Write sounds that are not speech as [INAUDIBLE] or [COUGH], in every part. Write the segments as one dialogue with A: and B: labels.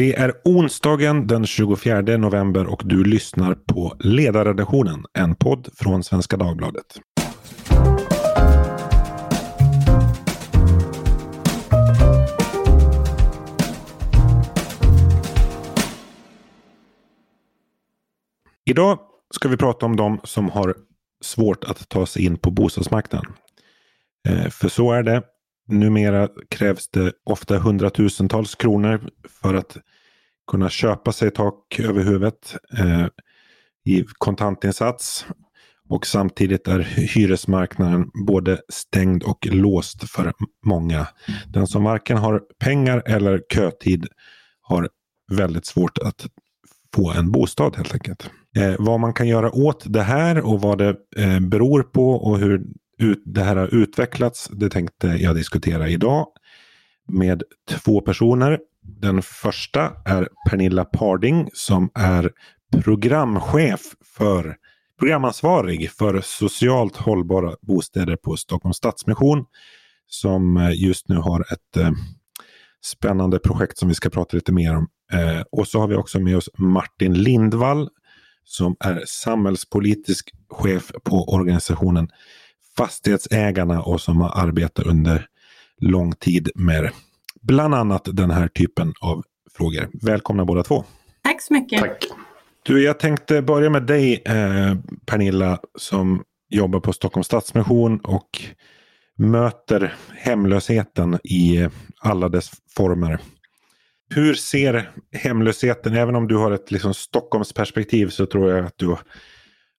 A: Det är onsdagen den 24 november och du lyssnar på Ledarredaktionen, en podd från Svenska Dagbladet. Idag ska vi prata om de som har svårt att ta sig in på bostadsmarknaden. Eh, för så är det. Numera krävs det ofta hundratusentals kronor för att kunna köpa sig tak över huvudet eh, i kontantinsats. Och samtidigt är hyresmarknaden både stängd och låst för många. Den som varken har pengar eller kötid har väldigt svårt att få en bostad helt enkelt. Eh, vad man kan göra åt det här och vad det eh, beror på och hur ut, det här har utvecklats, det tänkte jag diskutera idag med två personer. Den första är Pernilla Parding som är programchef för programansvarig för socialt hållbara bostäder på Stockholms Stadsmission. Som eh, just nu har ett eh, spännande projekt som vi ska prata lite mer om. Eh, och så har vi också med oss Martin Lindvall som är samhällspolitisk chef på organisationen Fastighetsägarna och som har arbetat under lång tid med bland annat den här typen av frågor. Välkomna båda två.
B: Tack så mycket.
A: Tack. Du, jag tänkte börja med dig eh, Pernilla som jobbar på Stockholms Stadsmission och möter hemlösheten i alla dess former. Hur ser hemlösheten, även om du har ett liksom Stockholmsperspektiv så tror jag att du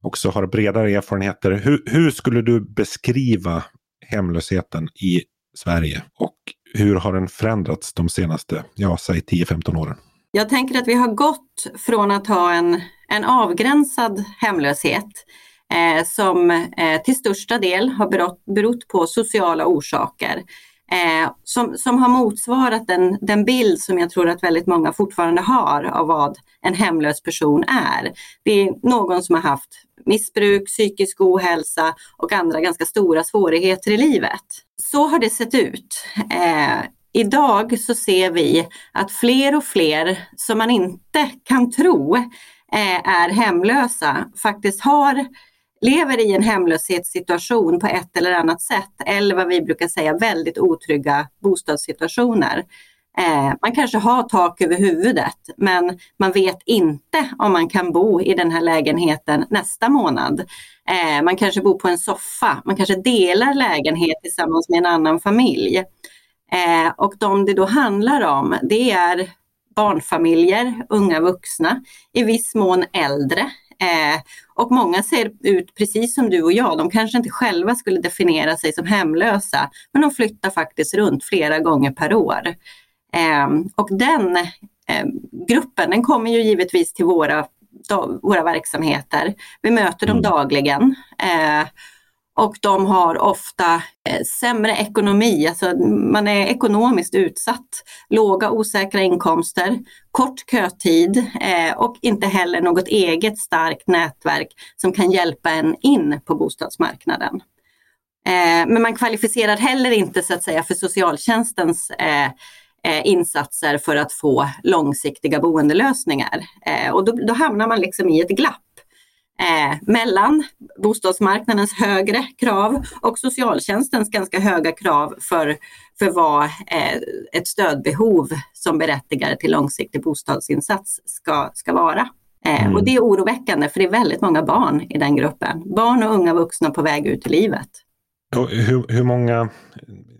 A: också har bredare erfarenheter. Hur, hur skulle du beskriva hemlösheten i Sverige och hur har den förändrats de senaste, ja, säg 10-15 åren?
B: Jag tänker att vi har gått från att ha en, en avgränsad hemlöshet eh, som eh, till största del har berott, berott på sociala orsaker eh, som, som har motsvarat den, den bild som jag tror att väldigt många fortfarande har av vad en hemlös person är. Det är någon som har haft missbruk, psykisk ohälsa och andra ganska stora svårigheter i livet. Så har det sett ut. Eh, idag så ser vi att fler och fler som man inte kan tro eh, är hemlösa faktiskt har lever i en hemlöshetssituation på ett eller annat sätt eller vad vi brukar säga väldigt otrygga bostadssituationer. Eh, man kanske har tak över huvudet men man vet inte om man kan bo i den här lägenheten nästa månad. Eh, man kanske bor på en soffa, man kanske delar lägenhet tillsammans med en annan familj. Eh, och de det då handlar om det är barnfamiljer, unga vuxna, i viss mån äldre. Eh, och många ser ut precis som du och jag. De kanske inte själva skulle definiera sig som hemlösa, men de flyttar faktiskt runt flera gånger per år. Eh, och den eh, gruppen, den kommer ju givetvis till våra, våra verksamheter. Vi möter dem mm. dagligen. Och de har ofta eh, sämre ekonomi, alltså man är ekonomiskt utsatt, låga osäkra inkomster, kort kötid eh, och inte heller något eget starkt nätverk som kan hjälpa en in på bostadsmarknaden. Eh, men man kvalificerar heller inte så att säga för socialtjänstens insatser för att få långsiktiga boendelösningar. Och då, då hamnar man liksom i ett glapp eh, mellan bostadsmarknadens högre krav och socialtjänstens ganska höga krav för, för vad eh, ett stödbehov som berättigar till långsiktig bostadsinsats ska, ska vara. Eh, mm. Och det är oroväckande för det är väldigt många barn i den gruppen. Barn och unga vuxna på väg ut i livet.
A: Hur, hur, många,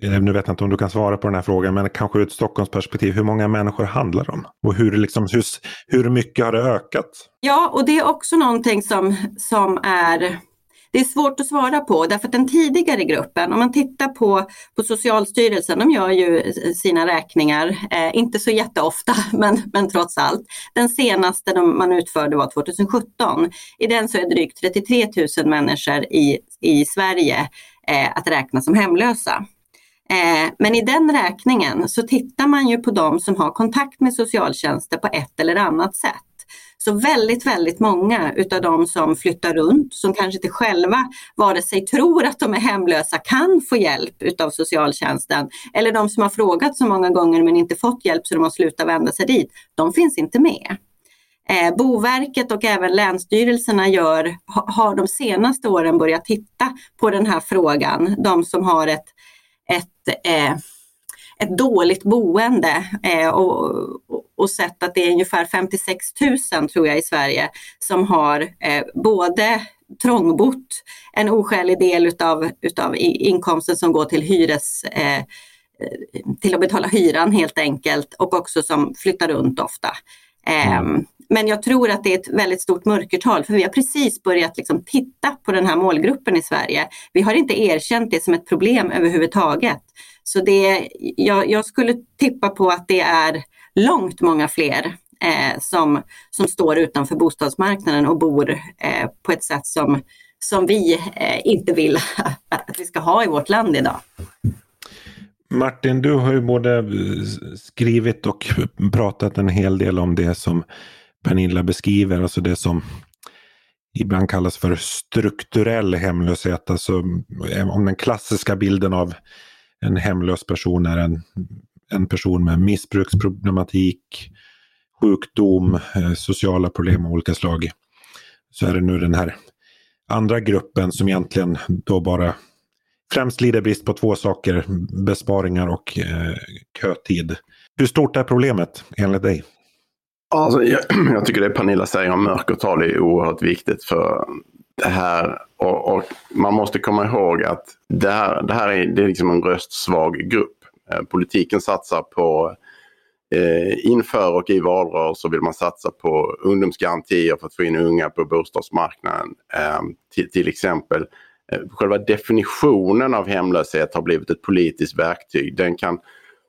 A: Eh, nu vet jag inte om du kan svara på den här frågan, men kanske ur ett Stockholmsperspektiv, hur många människor handlar det om? Och hur, liksom, hur, hur mycket har det ökat?
B: Ja, och det är också någonting som, som är det är svårt att svara på därför att den tidigare gruppen, om man tittar på, på Socialstyrelsen, de gör ju sina räkningar, eh, inte så jätteofta [LAUGHS] men, men trots allt. Den senaste de, man utförde var 2017. I den så är drygt 33 000 människor i, i Sverige eh, att räkna som hemlösa. Eh, men i den räkningen så tittar man ju på de som har kontakt med socialtjänsten på ett eller annat sätt. Så väldigt, väldigt många utav de som flyttar runt, som kanske inte själva vare sig tror att de är hemlösa, kan få hjälp utav socialtjänsten. Eller de som har frågat så många gånger men inte fått hjälp så de har slutat vända sig dit. De finns inte med. Eh, Boverket och även länsstyrelserna gör, har de senaste åren börjat titta på den här frågan. De som har ett, ett eh, ett dåligt boende eh, och, och sett att det är ungefär 56 000 tror jag i Sverige som har eh, både trångbott, en oskälig del utav, utav inkomsten som går till hyres eh, till att betala hyran helt enkelt och också som flyttar runt ofta. Ehm, mm. Men jag tror att det är ett väldigt stort mörkertal för vi har precis börjat liksom titta på den här målgruppen i Sverige. Vi har inte erkänt det som ett problem överhuvudtaget. Så det, jag, jag skulle tippa på att det är långt många fler eh, som, som står utanför bostadsmarknaden och bor eh, på ett sätt som, som vi eh, inte vill [LAUGHS] att vi ska ha i vårt land idag.
A: Martin, du har ju både skrivit och pratat en hel del om det som Pernilla beskriver, alltså det som ibland kallas för strukturell hemlöshet. Alltså eh, om den klassiska bilden av en hemlös person är en, en person med missbruksproblematik, sjukdom, eh, sociala problem av olika slag. Så är det nu den här andra gruppen som egentligen då bara främst lider brist på två saker, besparingar och eh, kötid. Hur stort är problemet enligt dig?
C: Alltså, jag, [CLEARS THROAT] jag tycker det Pernilla säger om mörkertal är oerhört viktigt för det här och, och, man måste komma ihåg att det här, det här är, det är liksom en röstsvag grupp. Eh, politiken satsar på eh, inför och i valrörelser vill man satsa på ungdomsgarantier för att få in unga på bostadsmarknaden. Eh, till, till exempel eh, själva definitionen av hemlöshet har blivit ett politiskt verktyg. Den kan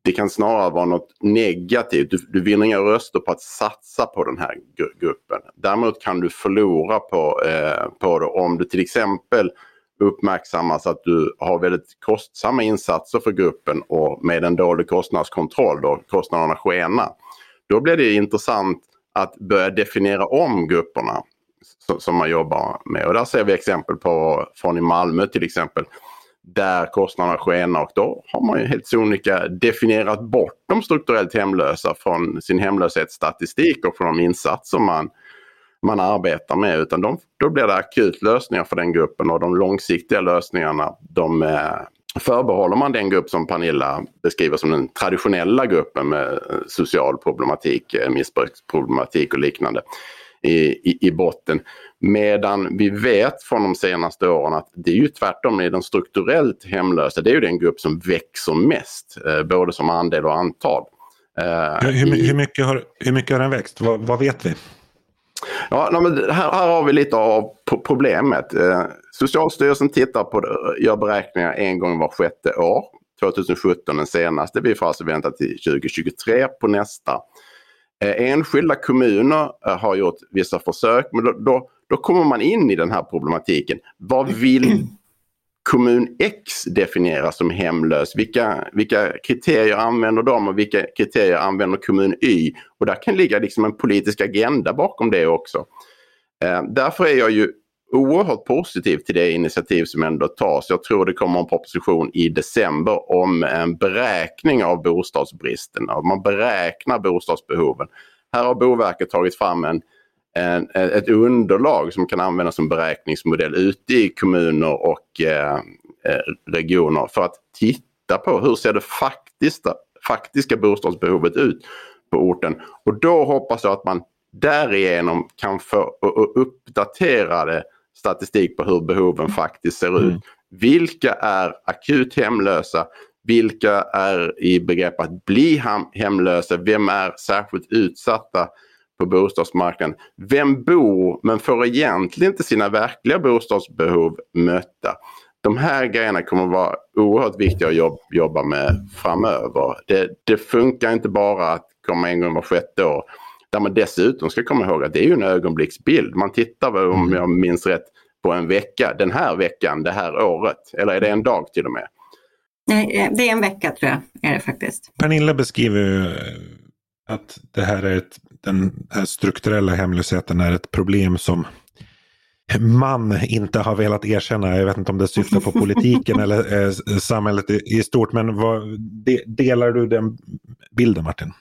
C: det kan snarare vara något negativt. Du, du vinner inga röster på att satsa på den här gruppen. Däremot kan du förlora på, eh, på det om du till exempel uppmärksammas att du har väldigt kostsamma insatser för gruppen och med en dålig kostnadskontroll då kostnaderna skenar. Då blir det intressant att börja definiera om grupperna som man jobbar med. Och där ser vi exempel på från i Malmö till exempel där kostnaderna skenar och då har man ju helt sonika definierat bort de strukturellt hemlösa från sin hemlöshetsstatistik och från de insatser man, man arbetar med. Utan de, då blir det akut lösningar för den gruppen och de långsiktiga lösningarna de eh, förbehåller man den grupp som Pernilla beskriver som den traditionella gruppen med eh, social problematik, eh, missbruksproblematik och liknande i, i, i botten. Medan vi vet från de senaste åren att det är ju tvärtom i den strukturellt hemlösa, det är ju den grupp som växer mest, eh, både som andel och antal.
A: Eh, hur, hur, mycket, har, hur mycket har den växt? Vad, vad vet vi?
C: Ja, här, här har vi lite av problemet. Eh, Socialstyrelsen tittar på det, gör beräkningar en gång var sjätte år. 2017 den senaste. Vi får alltså vänta till 2023 på nästa. Eh, enskilda kommuner eh, har gjort vissa försök men då, då, då kommer man in i den här problematiken. Vad vill kommun X definiera som hemlös? Vilka, vilka kriterier använder de och vilka kriterier använder kommun Y? Och där kan ligga liksom en politisk agenda bakom det också. Eh, därför är jag ju oerhört positiv till det initiativ som ändå tas. Jag tror det kommer en proposition i december om en beräkning av bostadsbristen. Man beräknar bostadsbehoven. Här har Boverket tagit fram en en, ett underlag som kan användas som beräkningsmodell ute i kommuner och eh, eh, regioner för att titta på hur ser det faktiska, faktiska bostadsbehovet ut på orten. Och då hoppas jag att man därigenom kan få uppdaterade statistik på hur behoven faktiskt ser ut. Mm. Vilka är akut hemlösa? Vilka är i begrepp att bli hemlösa? Vem är särskilt utsatta? på bostadsmarknaden. Vem bor men får egentligen inte sina verkliga bostadsbehov mötta? De här grejerna kommer vara oerhört viktiga att jobba med framöver. Det, det funkar inte bara att komma en gång var sjätte år. Där man dessutom ska komma ihåg att det är ju en ögonblicksbild. Man tittar, om mm. jag minns rätt, på en vecka. Den här veckan, det här året. Eller är det en dag till och med?
B: Nej, eh, det är en vecka tror jag, är det faktiskt.
A: Pernilla beskriver att det här är ett, den här strukturella hemlösheten är ett problem som man inte har velat erkänna. Jag vet inte om det syftar på politiken [LAUGHS] eller eh, samhället i, i, stort. Men vad, de, delar du den bilden Martin?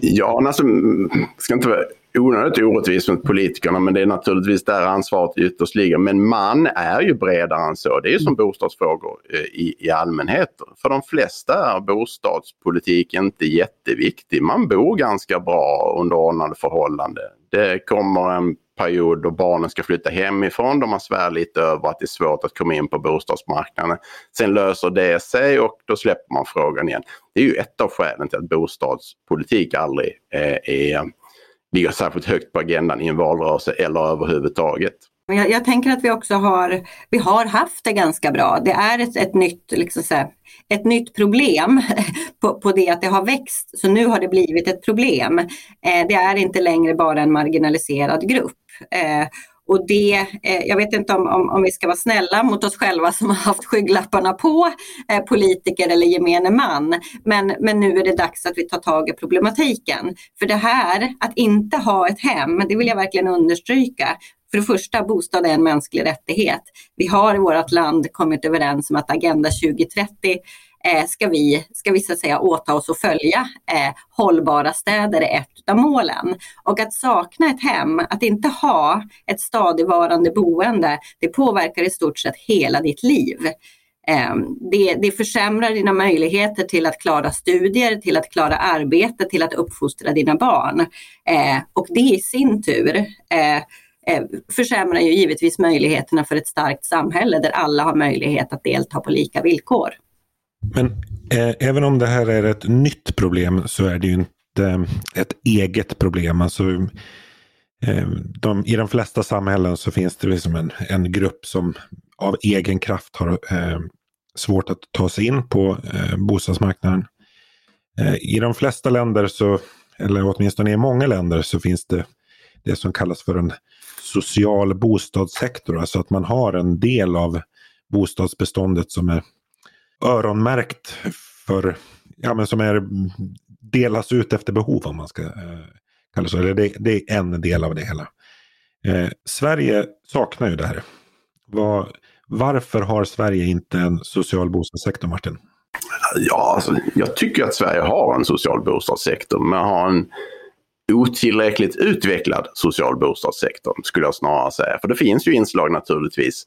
C: Ja, alltså, mm, ska inte vara onödigt orättvist mot politikerna men det är naturligtvis där ansvaret ytterst ligger. Men man är ju bredare än så. Det är ju som bostadsfrågor eh, i, i allmänhet. För de flesta är bostadspolitik inte jätteviktig. Man bor ganska bra under ordnade förhållanden. Det kommer en period då barnen ska flytta hemifrån då man svär lite över att det är svårt att komma in på bostadsmarknaden. Sen löser det sig och då släpper man frågan igen. Det är ju ett av skälen till att bostadspolitik aldrig eh, är, eh, ligger särskilt högt på agendan i en valrörelse eller överhuvudtaget.
B: Jag, jag, tänker att vi också har, vi har haft det ganska bra. Det är ett, ett nytt, liksom så här, ett nytt problem [LAUGHS] på, på, det att det har växt. Så nu har det blivit ett problem. Eh, det är inte längre bara en marginaliserad grupp. Eh, och det, eh, jag vet inte om, om, om, vi ska vara snälla mot oss själva som har haft skygglapparna på, eh, politiker eller gemene man. Men, men nu är det dags att vi tar tag i problematiken. För det här, att inte ha ett hem, det vill jag verkligen understryka. För det första, bostad är en mänsklig rättighet. Vi har i vårt land kommit överens om att Agenda 2030 eh, ska vi, ska vi så att säga åta oss att följa. Eh, hållbara städer är ett av målen. Och att sakna ett hem, att inte ha ett stadigvarande boende, det påverkar i stort sett hela ditt liv. Eh, det, det försämrar dina möjligheter till att klara studier, till att klara arbete, till att uppfostra dina barn. Eh, och det i sin tur eh, Eh, försämrar ju givetvis möjligheterna för ett starkt samhälle där alla har möjlighet att delta på lika villkor.
A: Men eh, även om det här är ett nytt problem så är det ju inte eh, ett eget problem. Alltså, eh, de, I de flesta samhällen så finns det liksom en, en grupp som av egen kraft har eh, svårt att ta sig in på eh, bostadsmarknaden. Eh, I de flesta länder, så, eller åtminstone i många länder, så finns det det som kallas för en social bostadssektor. Alltså att man har en del av bostadsbeståndet som är öronmärkt för, ja men som är delas ut efter behov om man ska eh, kalla så. det, det är en del av det hela. Eh, Sverige saknar ju det här. Var, varför har Sverige inte en social bostadssektor, Martin?
C: Ja, alltså, jag tycker att Sverige har en social bostadssektor. Men har en otillräckligt utvecklad social bostadssektor skulle jag snarare säga. För det finns ju inslag naturligtvis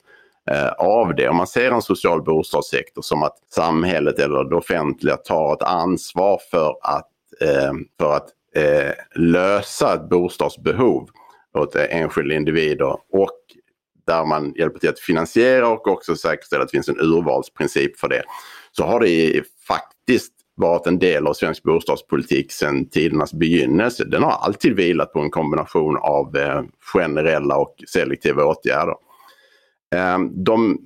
C: eh, av det. Om man ser en social bostadssektor som att samhället eller det offentliga tar ett ansvar för att, eh, för att eh, lösa ett bostadsbehov åt enskilda individer och där man hjälper till att finansiera och också säkerställa att det finns en urvalsprincip för det. Så har det faktiskt varit en del av svensk bostadspolitik sedan tidernas begynnelse. Den har alltid vilat på en kombination av eh, generella och selektiva åtgärder. Ehm, de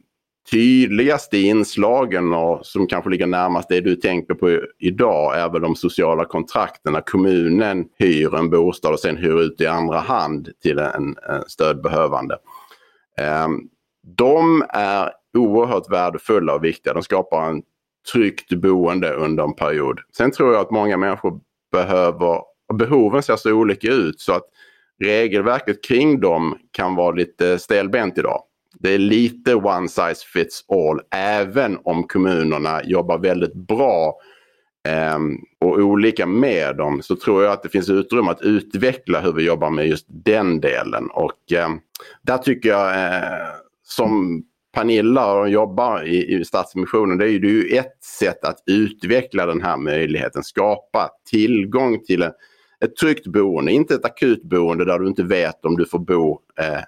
C: tydligaste inslagen och som kanske ligger närmast det du tänker på idag är väl de sociala kontrakten när kommunen hyr en bostad och sen hyr ut i andra hand till en, stödbehövande. Ehm, de är oerhört värdefulla och viktiga. De skapar en tryggt boende under en period. Sen tror jag att många människor behöver, behoven ser så olika ut så att regelverket kring dem kan vara lite stelbent idag. Det är lite one size fits all även om kommunerna jobbar väldigt bra eh, och olika med dem så tror jag att det finns utrymme att utveckla hur vi jobbar med just den delen. Och eh, där tycker jag eh, som Pernilla och jobbar i, i Stadsmissionen, det är ju ett sätt att utveckla den här möjligheten. Skapa tillgång till en, ett tryggt boende, inte ett akutboende där du inte vet om du får bo eh,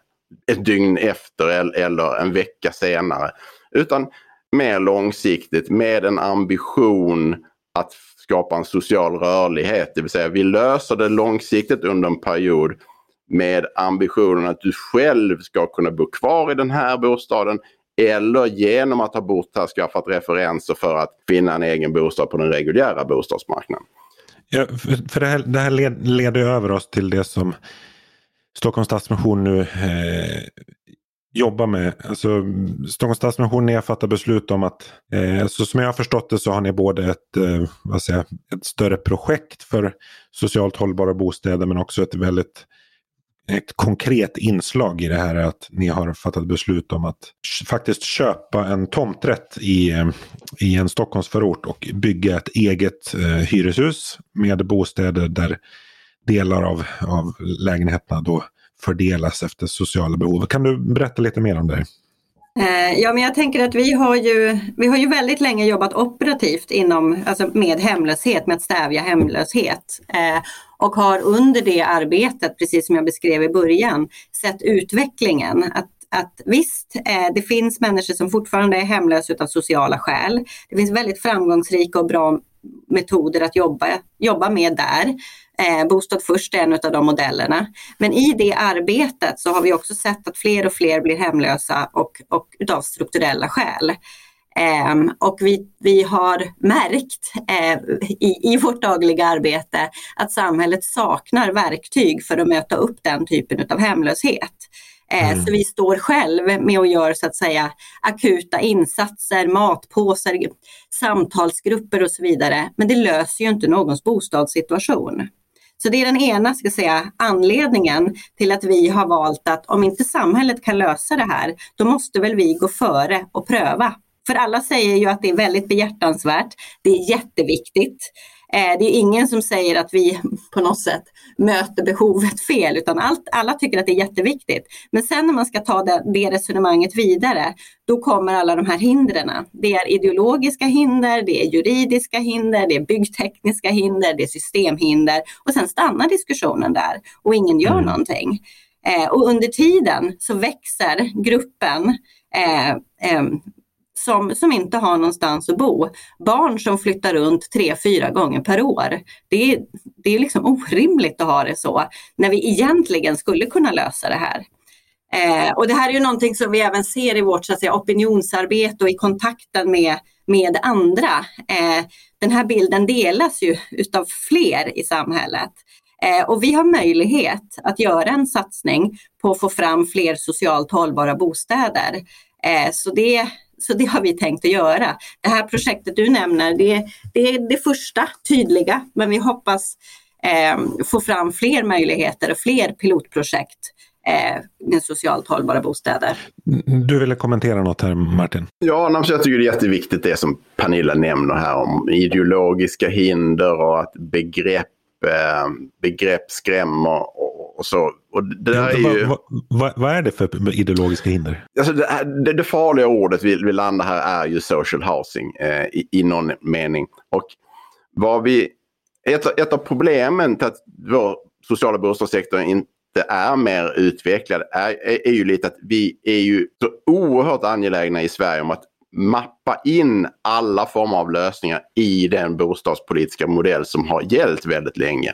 C: ett dygn efter eller, eller en vecka senare. Utan mer långsiktigt med en ambition att skapa en social rörlighet. Det vill säga vi löser det långsiktigt under en period med ambitionen att du själv ska kunna bo kvar i den här bostaden eller genom att ha bott här skaffat referenser för att finna en egen bostad på den reguljära bostadsmarknaden.
A: Ja, för det här, det här led, leder över oss till det som Stockholms Stadsmission nu eh, jobbar med? Alltså, Stockholms stadsmission, ni har fattat beslut om att, eh, så som jag har förstått det så har ni både ett, eh, vad säger, ett större projekt för socialt hållbara bostäder men också ett väldigt ett konkret inslag i det här är att ni har fattat beslut om att faktiskt köpa en tomträtt i, eh, i en Stockholmsförort och bygga ett eget eh, hyreshus med bostäder där delar av, av lägenheterna då fördelas efter sociala behov. Kan du berätta lite mer om det?
B: Eh, ja, men jag tänker att vi har ju, vi har ju väldigt länge jobbat operativt inom, alltså med hemlöshet, med att stävja hemlöshet. Eh, och har under det arbetet, precis som jag beskrev i början, sett utvecklingen. Att, att visst, eh, det finns människor som fortfarande är hemlösa av sociala skäl. Det finns väldigt framgångsrika och bra metoder att jobba, jobba med där. Eh, Bostad först är en av de modellerna. Men i det arbetet så har vi också sett att fler och fler blir hemlösa och, och utav strukturella skäl. Eh, och vi, vi har märkt eh, i, i vårt dagliga arbete att samhället saknar verktyg för att möta upp den typen av hemlöshet. Eh, mm. Så vi står själv med och gör så att säga akuta insatser, matpåsar, samtalsgrupper och så vidare. Men det löser ju inte någons bostadssituation. Så det är den ena ska säga, anledningen till att vi har valt att om inte samhället kan lösa det här, då måste väl vi gå före och pröva. För alla säger ju att det är väldigt behjärtansvärt, det är jätteviktigt. Eh, det är ingen som säger att vi på något sätt möter behovet fel, utan allt, alla tycker att det är jätteviktigt. Men sen när man ska ta det, det resonemanget vidare, då kommer alla de här hindren. Det är ideologiska hinder, det är juridiska hinder, det är byggtekniska hinder, det är systemhinder och sen stannar diskussionen där och ingen gör mm. någonting. Eh, och under tiden så växer gruppen eh, eh, som, som inte har någonstans att bo. Barn som flyttar runt tre, fyra gånger per år. Det är, det är liksom orimligt att ha det så när vi egentligen skulle kunna lösa det här. Eh, och det här är ju någonting som vi även ser i vårt så att säga, opinionsarbete och i kontakten med, med andra. Eh, den här bilden delas ju utav fler i samhället. Eh, och vi har möjlighet att göra en satsning på att få fram fler socialt hållbara bostäder. Eh, så det, så det har vi tänkt att göra. Det här projektet du nämner, det, det är det första tydliga, men vi hoppas eh, få fram fler möjligheter och fler pilotprojekt eh, med socialt hållbara bostäder.
A: Du ville kommentera något här Martin?
C: Ja, jag tycker det är jätteviktigt det som Pernilla nämner här om ideologiska hinder och att begrepp, eh, begrepp skrämmer och så. Och det där är ju...
A: vad, vad, vad, är det för ideologiska hinder?
C: Alltså det, det, det farliga ordet vi, vi landar här är ju social housing eh, i, i någon mening. Och vad vi, ett, ett av problemen till att vår sociala bostadssektor inte är mer utvecklad är, är, är ju lite att vi är ju så oerhört angelägna i Sverige om att mappa in alla former av lösningar i den bostadspolitiska modell som har gällt väldigt länge.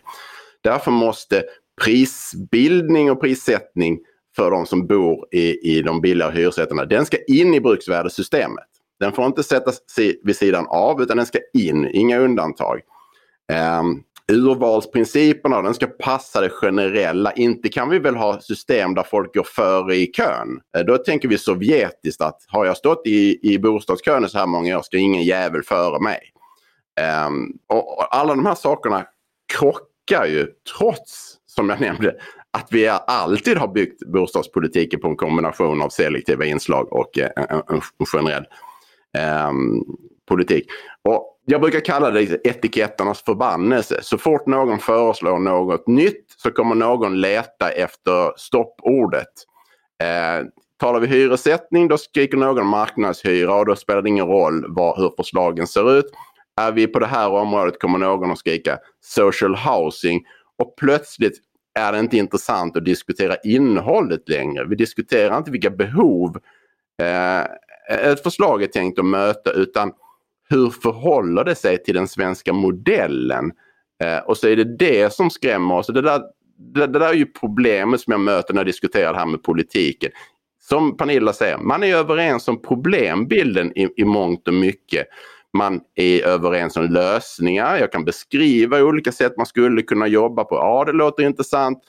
C: Därför måste prisbildning och prissättning för de som bor i, i de billigare hyresrätterna, den ska in i bruksvärdessystemet. Den får inte sättas vid sidan av utan den ska in, inga undantag. Um, urvalsprinciperna, den ska passa det generella. Inte kan vi väl ha system där folk går före i kön. Eh, då tänker vi sovjetiskt att har jag stått i, i bostadskön så här många år ska ingen jävel före mig. Um, och, alla de här sakerna krockar ju trots som jag nämnde, att vi alltid har byggt bostadspolitiken på en kombination av selektiva inslag och eh, en, en, en generell um, politik. Och jag brukar kalla det etiketternas förbannelse. Så fort någon föreslår något nytt så kommer någon leta efter stoppordet. Eh, talar vi hyressättning då skriker någon marknadshyra och då spelar det ingen roll var, hur förslagen ser ut. Är vi på det här området kommer någon att skrika social housing och plötsligt är det inte intressant att diskutera innehållet längre. Vi diskuterar inte vilka behov eh, ett förslag är tänkt att möta utan hur förhåller det sig till den svenska modellen? Eh, och så är det det som skrämmer oss. Det där, det, det där är ju problemet som jag möter när jag diskuterar det här med politiken. Som Pernilla säger, man är överens om problembilden i, i mångt och mycket man är överens om lösningar. Jag kan beskriva olika sätt man skulle kunna jobba på. Ja, det låter intressant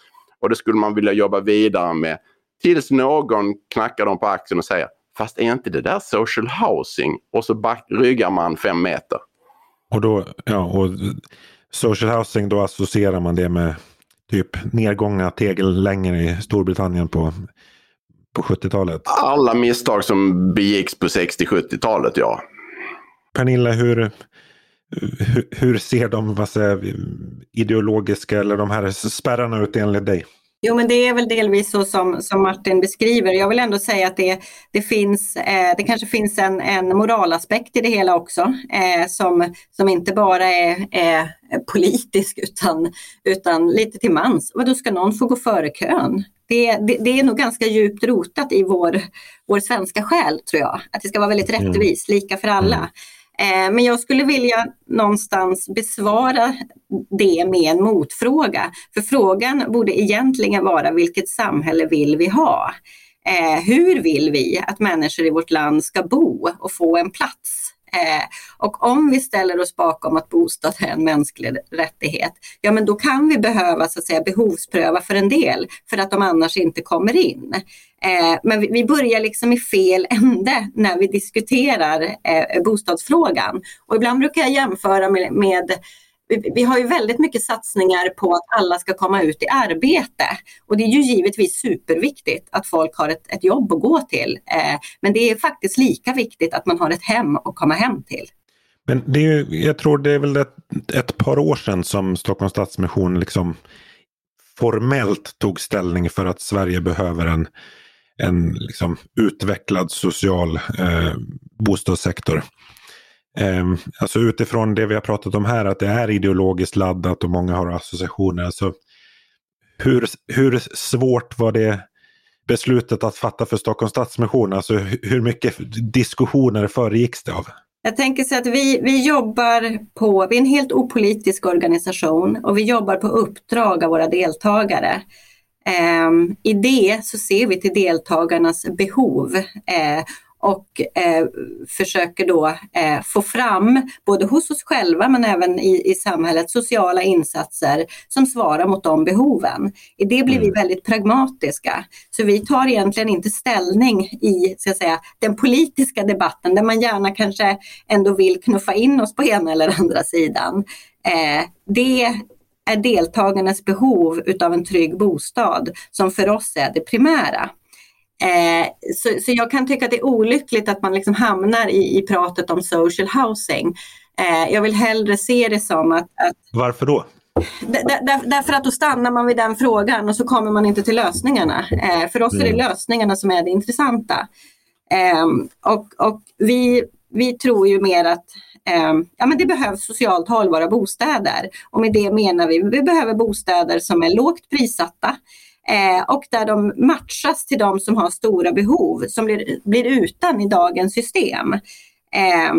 C: och det skulle man vilja jobba vidare med Tills någon knackar dem på axeln och säger Fast är inte det där social housing? Och så back, ryggar man fem meter.
A: Och då, ja, och social housing, då associerar man det med typ nedgångna tegellängor i Storbritannien på, på 70-talet.
C: Alla misstag som begicks på 60-70-talet, ja.
A: Pernilla, hur, hur, hur ser de vad säger, ideologiska eller de här spärrarna ut enligt dig?
B: Jo, men det är väl delvis så som, som Martin beskriver. Jag vill ändå säga att det, det, finns, eh, det kanske finns en, en moralaspekt i det hela också, eh, som, som inte bara är, är politisk utan, utan lite till mans. Och då ska någon få gå före kön? Det, det, det, är nog ganska djupt rotat i vår, vår svenska själ, tror jag. Att det ska vara väldigt mm. rättvist, lika för alla. Eh, men jag skulle vilja någonstans besvara det med en motfråga. För frågan borde egentligen vara vilket samhälle vill vi ha? Eh, hur vill vi att människor i vårt land ska bo och få en plats? Eh, och om vi ställer oss bakom att bostad är en mänsklig rättighet, ja men då kan vi behöva så att säga behovspröva för en del för att de annars inte kommer in. Eh, men vi, vi börjar liksom i fel ände när vi diskuterar eh, bostadsfrågan. Och ibland brukar jag jämföra med, med vi har ju väldigt mycket satsningar på att alla ska komma ut i arbete. Och det är ju givetvis superviktigt att folk har ett, ett jobb att gå till. Eh, men det är faktiskt lika viktigt att man har ett hem att komma hem till.
A: Men det är, jag tror det är väl ett, ett par år sedan som Stockholms Stadsmission liksom formellt tog ställning för att Sverige behöver en, en liksom utvecklad social eh, bostadssektor. Ehm, alltså utifrån det vi har pratat om här, att det är ideologiskt laddat och många har associationer. Alltså, hur, hur svårt var det beslutet att fatta för Stockholms Stadsmission? Alltså hur mycket diskussioner föregicks det av?
B: Jag tänker så att vi, vi jobbar på, vi är en helt opolitisk organisation och vi jobbar på uppdrag av våra deltagare. Eh, I det så ser vi till deltagarnas behov eh, och eh, försöker då eh, få fram, både hos oss själva men även i, i samhället, sociala insatser som svarar mot de behoven. I det blir vi mm. väldigt pragmatiska. Så vi tar egentligen inte ställning i ska säga, den politiska debatten där man gärna kanske ändå vill knuffa in oss på ena eller andra sidan. Eh, det är deltagarnas behov utav en trygg bostad som för oss är det primära. Eh, så, så jag kan tycka att det är olyckligt att man liksom hamnar i, i pratet om social housing. Eh, jag vill hellre se det som att... att
A: Varför då?
B: Där, därför att då stannar man vid den frågan och så kommer man inte till lösningarna. Eh, för oss mm. är det mm. lösningarna som är det intressanta. Eh, och och vi, vi tror ju mer att eh, ja, men det behövs socialt hållbara bostäder. Och med det menar vi vi behöver bostäder som är lågt prissatta eh, och där de matchas till de som har stora behov som blir, blir utan i dagens system. Eh,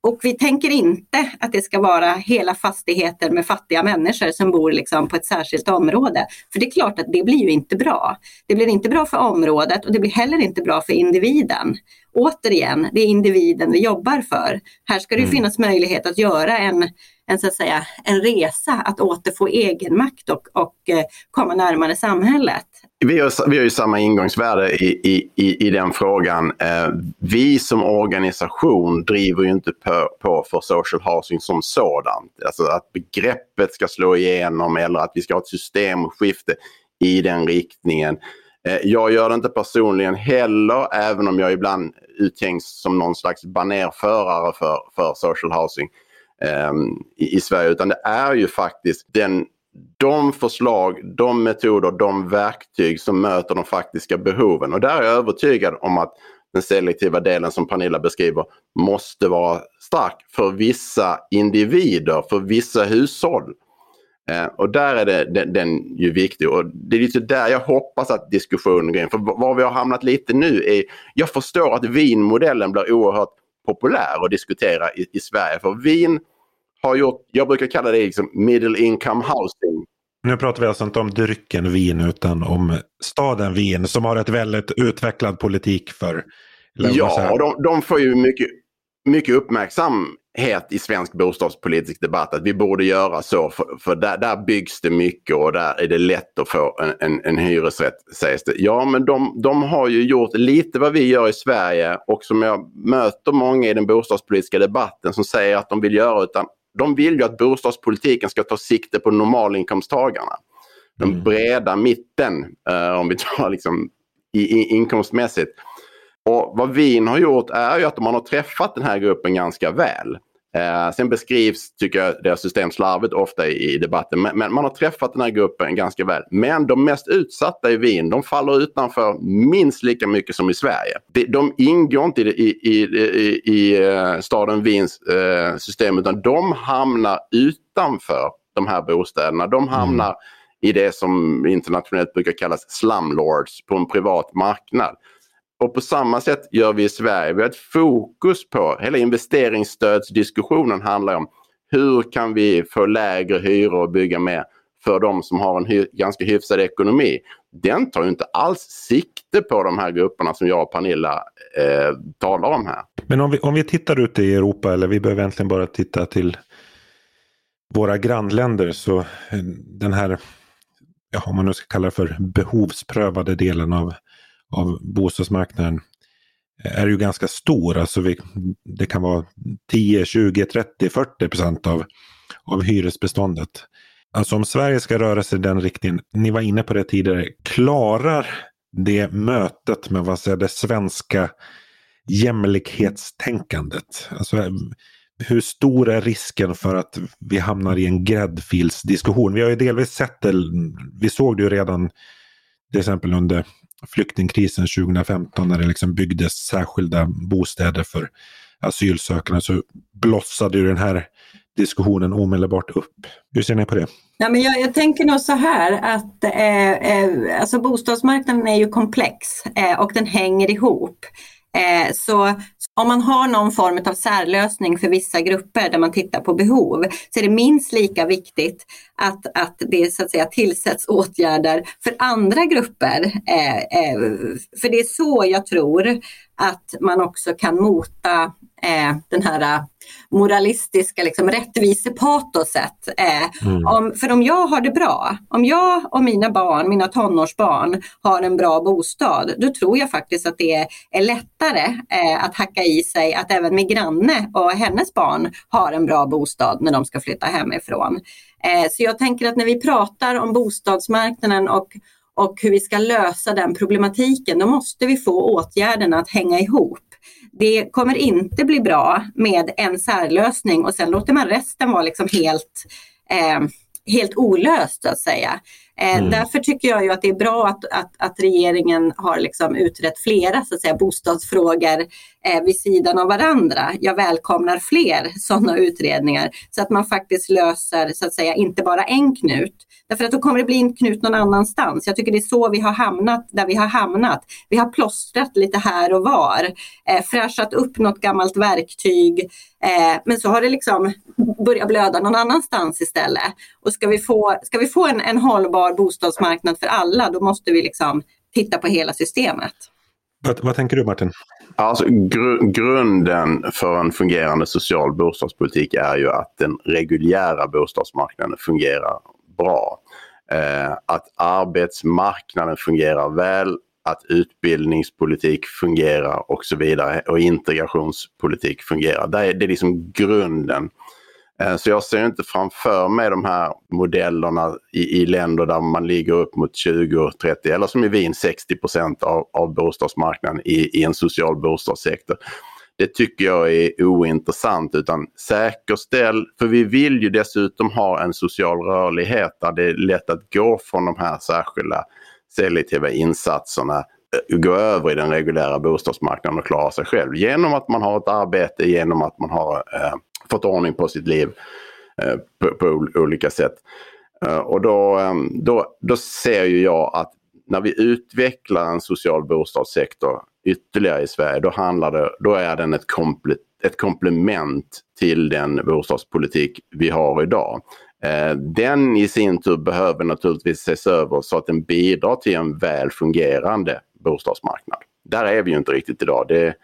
B: och vi tänker inte att det ska vara hela fastigheter med fattiga människor som bor liksom på ett särskilt område. För det är klart att det blir ju inte bra. Det blir inte bra för området och det blir heller inte bra för individen. Återigen, det är individen vi jobbar för. Här ska det mm. finnas möjlighet att göra en en, så att säga, en resa att återfå egenmakt och, och eh, komma närmare samhället.
C: Vi har, vi har ju samma ingångsvärde i, i, i den frågan. Eh, vi som organisation driver ju inte på, på för social housing som sådant. Alltså att begreppet ska slå igenom eller att vi ska ha ett systemskifte i den riktningen. Eh, jag gör det inte personligen heller, även om jag ibland uttänks som någon slags banerförare för, för social housing eh, i, i, Sverige. Utan det är ju faktiskt den, de förslag, de metoder, de verktyg som möter de faktiska behoven. Och där är jag övertygad om att den selektiva delen som Pernilla beskriver måste vara stark för vissa individer, för vissa hushåll. Eh, och där är det, den, den ju viktig och det är lite där jag hoppas att diskussionen går in. För var vi har hamnat lite nu är, jag förstår att vinmodellen blir oerhört populär att diskutera i, i Sverige. För vin har gjort, jag brukar kalla det liksom middle income housing.
A: Nu pratar vi alltså inte om drycken vin utan om staden Wien som har ett väldigt utvecklad politik för...
C: Ja, de, de får ju mycket, mycket uppmärksamhet het i svensk bostadspolitisk debatt att vi borde göra så för, för där, där, byggs det mycket och där är det lätt att få en, en, en hyresrätt sägs det. Ja men de, de har ju gjort lite vad vi gör i Sverige och som jag möter många i den bostadspolitiska debatten som säger att de vill göra utan de vill ju att bostadspolitiken ska ta sikte på normalinkomsttagarna. Den mm. breda mitten eh, om vi tar liksom i, i, inkomstmässigt. Och vad Wien har gjort är ju att man har träffat den här gruppen ganska väl. Eh, sen beskrivs, tycker jag, deras system slarvigt ofta i, i debatten. Men, men, man har träffat den här gruppen ganska väl. Men de mest utsatta i Wien, de faller utanför minst lika mycket som i Sverige. De, de ingår inte i, i, i, i uh, staden Wiens uh, system utan de hamnar utanför de här bostäderna. De hamnar mm. i det som internationellt brukar kallas slumlords på en privat marknad. Och på samma sätt gör vi i Sverige. Vi har ett fokus på, hela investeringsstödsdiskussionen handlar om hur kan vi få lägre hyror och bygga mer för de som har en hy ganska hyfsad ekonomi. Den tar ju inte alls sikte på de här grupperna som jag och Pernilla eh, talar om här.
A: Men om vi, om vi tittar ute i Europa, eller vi behöver egentligen bara titta till våra grannländer, så eh, den här, ja, om man nu ska kalla det för behovsprövade delen av av bostadsmarknaden eh, är ju ganska stor. Alltså vi, det kan vara 10, 20, 30, 40 procent av, av hyresbeståndet. Alltså om Sverige ska röra sig i den riktningen, ni var inne på det tidigare, klarar det mötet med vad säger, det svenska jämlikhetstänkandet? Alltså, eh, hur stor är risken för att vi hamnar i en gräddfilsdiskussion? Vi har ju delvis sett det, vi såg det ju redan till exempel under flyktingkrisen 2015 när det liksom byggdes särskilda bostäder för asylsökande så blossade ju den här diskussionen omedelbart upp. Hur ser ni på det?
B: Ja, men jag, jag tänker nog så här att eh, eh, alltså bostadsmarknaden är ju komplex eh, och den hänger ihop. Eh, så om man har någon form av särlösning för vissa grupper där man tittar på behov så är det minst lika viktigt att, att det så att säga, tillsätts åtgärder för andra grupper. Eh, eh, för det är så jag tror att man också kan mota eh, den här moralistiska liksom, rättvisepatoset. Eh, mm. om, för om jag har det bra, om jag och mina barn, mina tonårsbarn har en bra bostad, då tror jag faktiskt att det är, är lättare eh, att hacka i sig att även min granne och hennes barn har en bra bostad när de ska flytta hemifrån. Eh, så jag tänker att när vi pratar om bostadsmarknaden och och hur vi ska lösa den problematiken, då måste vi få åtgärderna att hänga ihop. Det kommer inte bli bra med en särlösning och sen låter man resten vara liksom helt, eh, helt olöst så att säga. Eh, mm. Därför tycker jag ju att det är bra att, att, att regeringen har liksom utrett flera så att säga, bostadsfrågor eh, vid sidan av varandra. Jag välkomnar fler sådana utredningar så att man faktiskt löser så att säga inte bara en knut. Därför att då kommer det bli en knut någon annanstans. Jag tycker det är så vi har hamnat där vi har hamnat. Vi har plåstrat lite här och var, eh, fräschat upp något gammalt verktyg, eh, men så har det liksom börjat blöda någon annanstans istället. Och ska vi få, ska vi få en, en hållbar bostadsmarknad för alla, då måste vi liksom titta på hela systemet.
A: Vad, vad tänker du Martin?
C: Alltså, gr grunden för en fungerande social bostadspolitik är ju att den reguljära bostadsmarknaden fungerar bra. Eh, att arbetsmarknaden fungerar väl, att utbildningspolitik fungerar och så vidare och integrationspolitik fungerar. Det är, det är liksom grunden. Eh, så jag ser inte framför mig de här modellerna i, i länder där man ligger upp mot 20-30 eller som i Wien 60 av, av bostadsmarknaden i, i en social bostadssektor det tycker jag är ointressant utan säkerställ, för vi vill ju dessutom ha en social rörlighet där det är lätt att gå från de här särskilda selektiva insatserna eh, gå över i den reguljära bostadsmarknaden och klara sig själv. Genom att man har ett arbete, genom att man har eh, fått ordning på sitt liv eh, på, på, olika sätt. Eh, och då, eh, då, då ser ju jag att när vi utvecklar en social bostadssektor ytterligare i Sverige, då, handlar det, då är den ett, komple ett komplement till den bostadspolitik vi har idag. Eh, den i sin tur behöver naturligtvis ses över så att den bidrar till en väl fungerande bostadsmarknad. Där är vi ju inte riktigt idag. Det,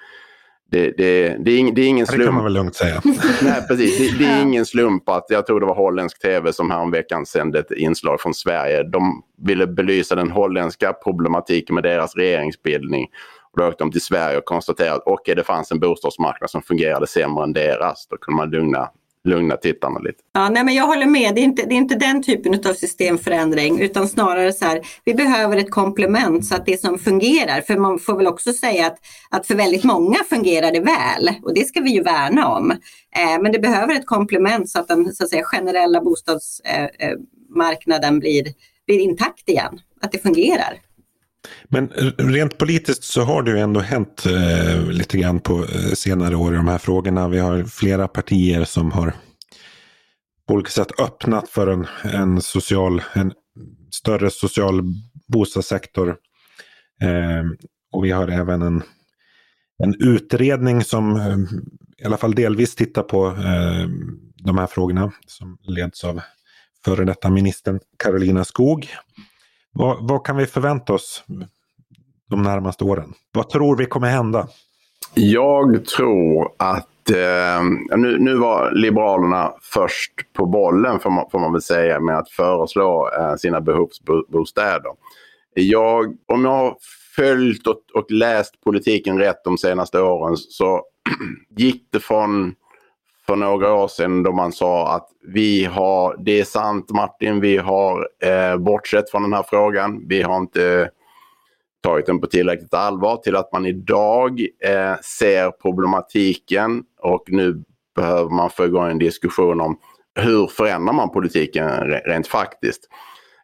C: det, det, det, är, det är ingen slump. Det
A: kan man väl lugnt säga. [LAUGHS]
C: Nej, precis. Det, det, är ingen slump att, jag tror det var holländsk tv som häromveckan sände ett inslag från Sverige. De ville belysa den holländska problematiken med deras regeringsbildning. Och då åkte de till Sverige och konstaterade att okay, det fanns en bostadsmarknad som fungerade sämre än deras. Då kunde man lugna lugna tittarna lite.
B: Ja, nej, men jag håller med, det är, inte, det är inte den typen av systemförändring utan snarare så här, vi behöver ett komplement så att det som fungerar, för man får väl också säga att, att för väldigt många fungerar det väl och det ska vi ju värna om. Eh, men det behöver ett komplement så att den så att säga, generella bostadsmarknaden eh, eh blir, blir intakt igen, att det fungerar.
A: Men rent politiskt så har det ju ändå hänt eh, lite grann på eh, senare år i de här frågorna. Vi har flera partier som har på olika sätt öppnat för en, en social, en större social bostadssektor. Eh, och vi har även en, en utredning som eh, i alla fall delvis tittar på eh, de här frågorna som leds av före detta ministern Carolina Skog. Vad, vad, kan vi förvänta oss de närmaste åren? Vad tror vi kommer hända?
C: Jag tror att eh, nu, nu var Liberalerna först på bollen får man, får man väl säga med att föreslå eh, sina behovsbostäder. Jag, om jag har följt och, och läst politiken rätt de senaste åren så [CLEARS THROAT] gick det från för några år sedan då man sa att vi har, det är sant Martin, vi har eh, bortsett från den här frågan. Vi har inte eh, tagit den på tillräckligt allvar till att man idag eh, ser problematiken och nu behöver man få igång en diskussion om hur förändrar man politiken rent faktiskt.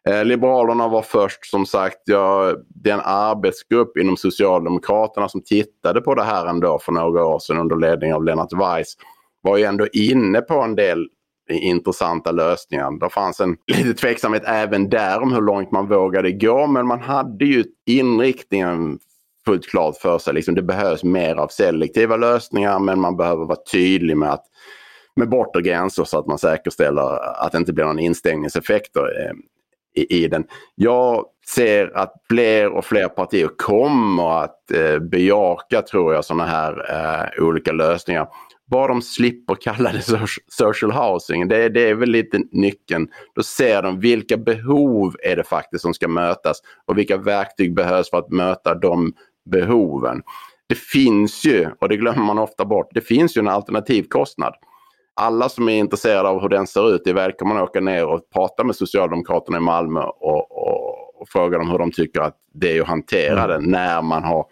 C: Eh, Liberalerna var först som sagt, ja, den arbetsgrupp inom Socialdemokraterna som tittade på det här ändå för några år sedan under ledning av Lennart Weiss var ju ändå inne på en del intressanta lösningar. Det fanns en [CLEARS THROAT] lite tveksamhet även där om hur långt man vågade gå men man hade ju inriktningen fullt klart för sig. Liksom det behövs mer av selektiva lösningar men man behöver vara tydlig med att med bortre gränser så att man säkerställer att det inte blir någon instängningseffekter eh, i, i den. Jag ser att fler och fler partier kommer att eh, bejaka, tror jag, sådana här eh, olika lösningar. Bara de slipper kalla det social housing, det, det är väl lite nyckeln. Då ser de vilka behov är det faktiskt som ska mötas och vilka verktyg behövs för att möta de behoven. Det finns ju, och det glömmer man ofta bort, det finns ju en alternativkostnad. Alla som är intresserade av hur den ser ut är välkomna att åka ner och prata med Socialdemokraterna i Malmö och, och, och fråga dem hur de tycker att det är att hantera mm. det när man har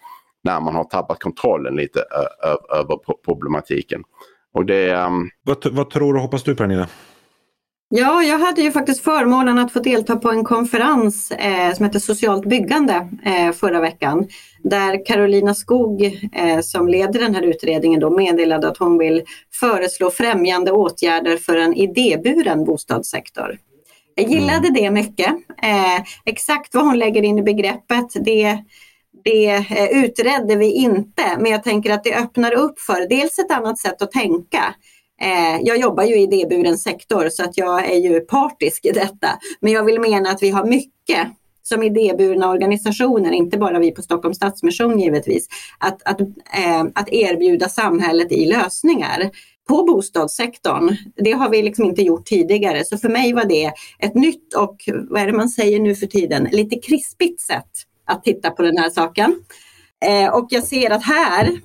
C: när man har tappat kontrollen lite över problematiken. Och det, um...
A: vad, vad tror och hoppas du Pernilla?
B: Ja, jag hade ju faktiskt förmånen att få delta på en konferens eh, som heter Socialt byggande eh, förra veckan. Där Carolina Skog eh, som leder den här utredningen då meddelade att hon vill föreslå främjande åtgärder för en idéburen bostadssektor. Jag gillade mm. det mycket. Eh, exakt vad hon lägger in i begreppet, det det eh, utredde vi inte, men jag tänker att det öppnar upp för dels ett annat sätt att tänka. Eh, jag jobbar ju i idéburen sektor så att jag är ju partisk i detta. Men jag vill mena att vi har mycket som idéburna organisationer, inte bara vi på Stockholms Stadsmission givetvis, att, att, eh, att erbjuda samhället i lösningar på bostadssektorn. Det har vi liksom inte gjort tidigare, så för mig var det ett nytt och, vad är det man säger nu för tiden, lite krispigt sätt att titta på den här saken. Eh, och jag ser att här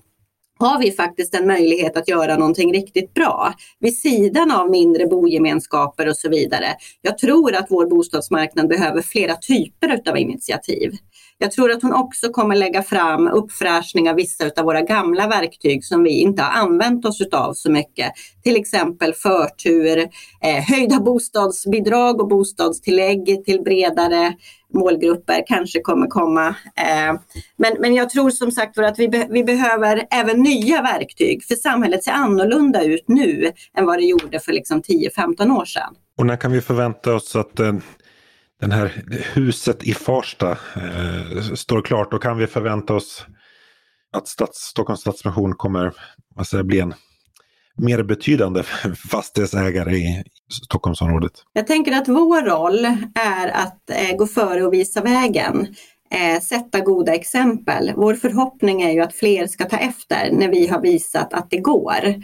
B: har vi faktiskt en möjlighet att göra någonting riktigt bra vid sidan av mindre bogemenskaper och så vidare. Jag tror att vår bostadsmarknad behöver flera typer av initiativ. Jag tror att hon också kommer lägga fram uppfräschning av vissa av våra gamla verktyg som vi inte har använt oss av så mycket. Till exempel förtur, eh, höjda bostadsbidrag och bostadstillägg till bredare målgrupper kanske kommer komma. Eh, men, men jag tror som sagt att vi, be, vi behöver även nya verktyg för samhället ser annorlunda ut nu än vad det gjorde för liksom 10-15 år sedan.
A: Och när kan vi förvänta oss att den, den här huset i Farsta eh, står klart? Då kan vi förvänta oss att stats, Stockholms Stadsmission kommer alltså, bli en mer betydande [LAUGHS] fastighetsägare i Stockholmsområdet?
B: Jag tänker att vår roll är att eh, gå före och visa vägen. eh, sätta goda exempel. Vår förhoppning är ju att fler ska ta efter när vi har visat att det går.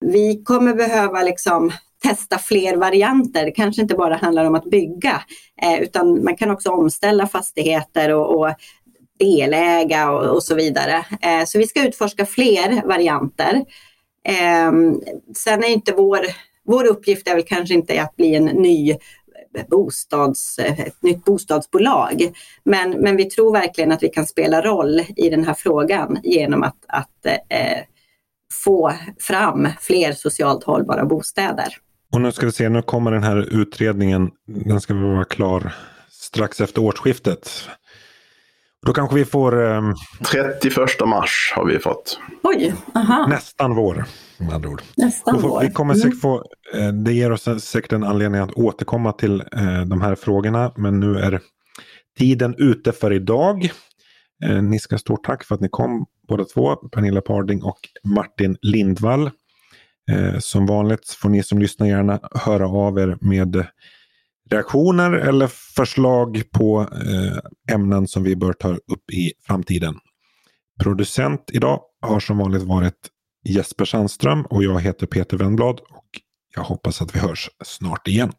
B: Vi kommer behöva liksom testa fler varianter. Det kanske inte bara handlar om att bygga eh, utan man kan också omställa fastigheter och, och deläga och, och, så vidare. Eh, så vi ska utforska fler varianter. Eh, sen är inte vår, vår uppgift är väl kanske inte att bli en ny bostads, ett nytt bostadsbolag. Men, men vi tror verkligen att vi kan spela roll i den här frågan genom att, att eh, få fram fler socialt hållbara bostäder.
A: Och nu ska vi se, nu kommer den här utredningen, den ska vara klar strax efter årsskiftet. Då kanske vi får... Eh,
C: 31 mars har vi fått.
B: Oj, aha.
A: Nästan vår. Med andra ord.
B: Nästan
A: får,
B: vår.
A: Vi kommer säkert få, eh, det ger oss säkert en anledning att återkomma till eh, de här frågorna. Men nu är tiden ute för idag. Eh, ni ska stort tack för att ni kom båda två. Pernilla Parding och Martin Lindvall. Eh, som vanligt får ni som lyssnar gärna höra av er med reaktioner eller förslag på eh, ämnen som vi bör ta upp i framtiden. Producent idag har som vanligt varit Jesper Sandström och jag heter Peter Wennblad och jag hoppas att vi hörs snart igen.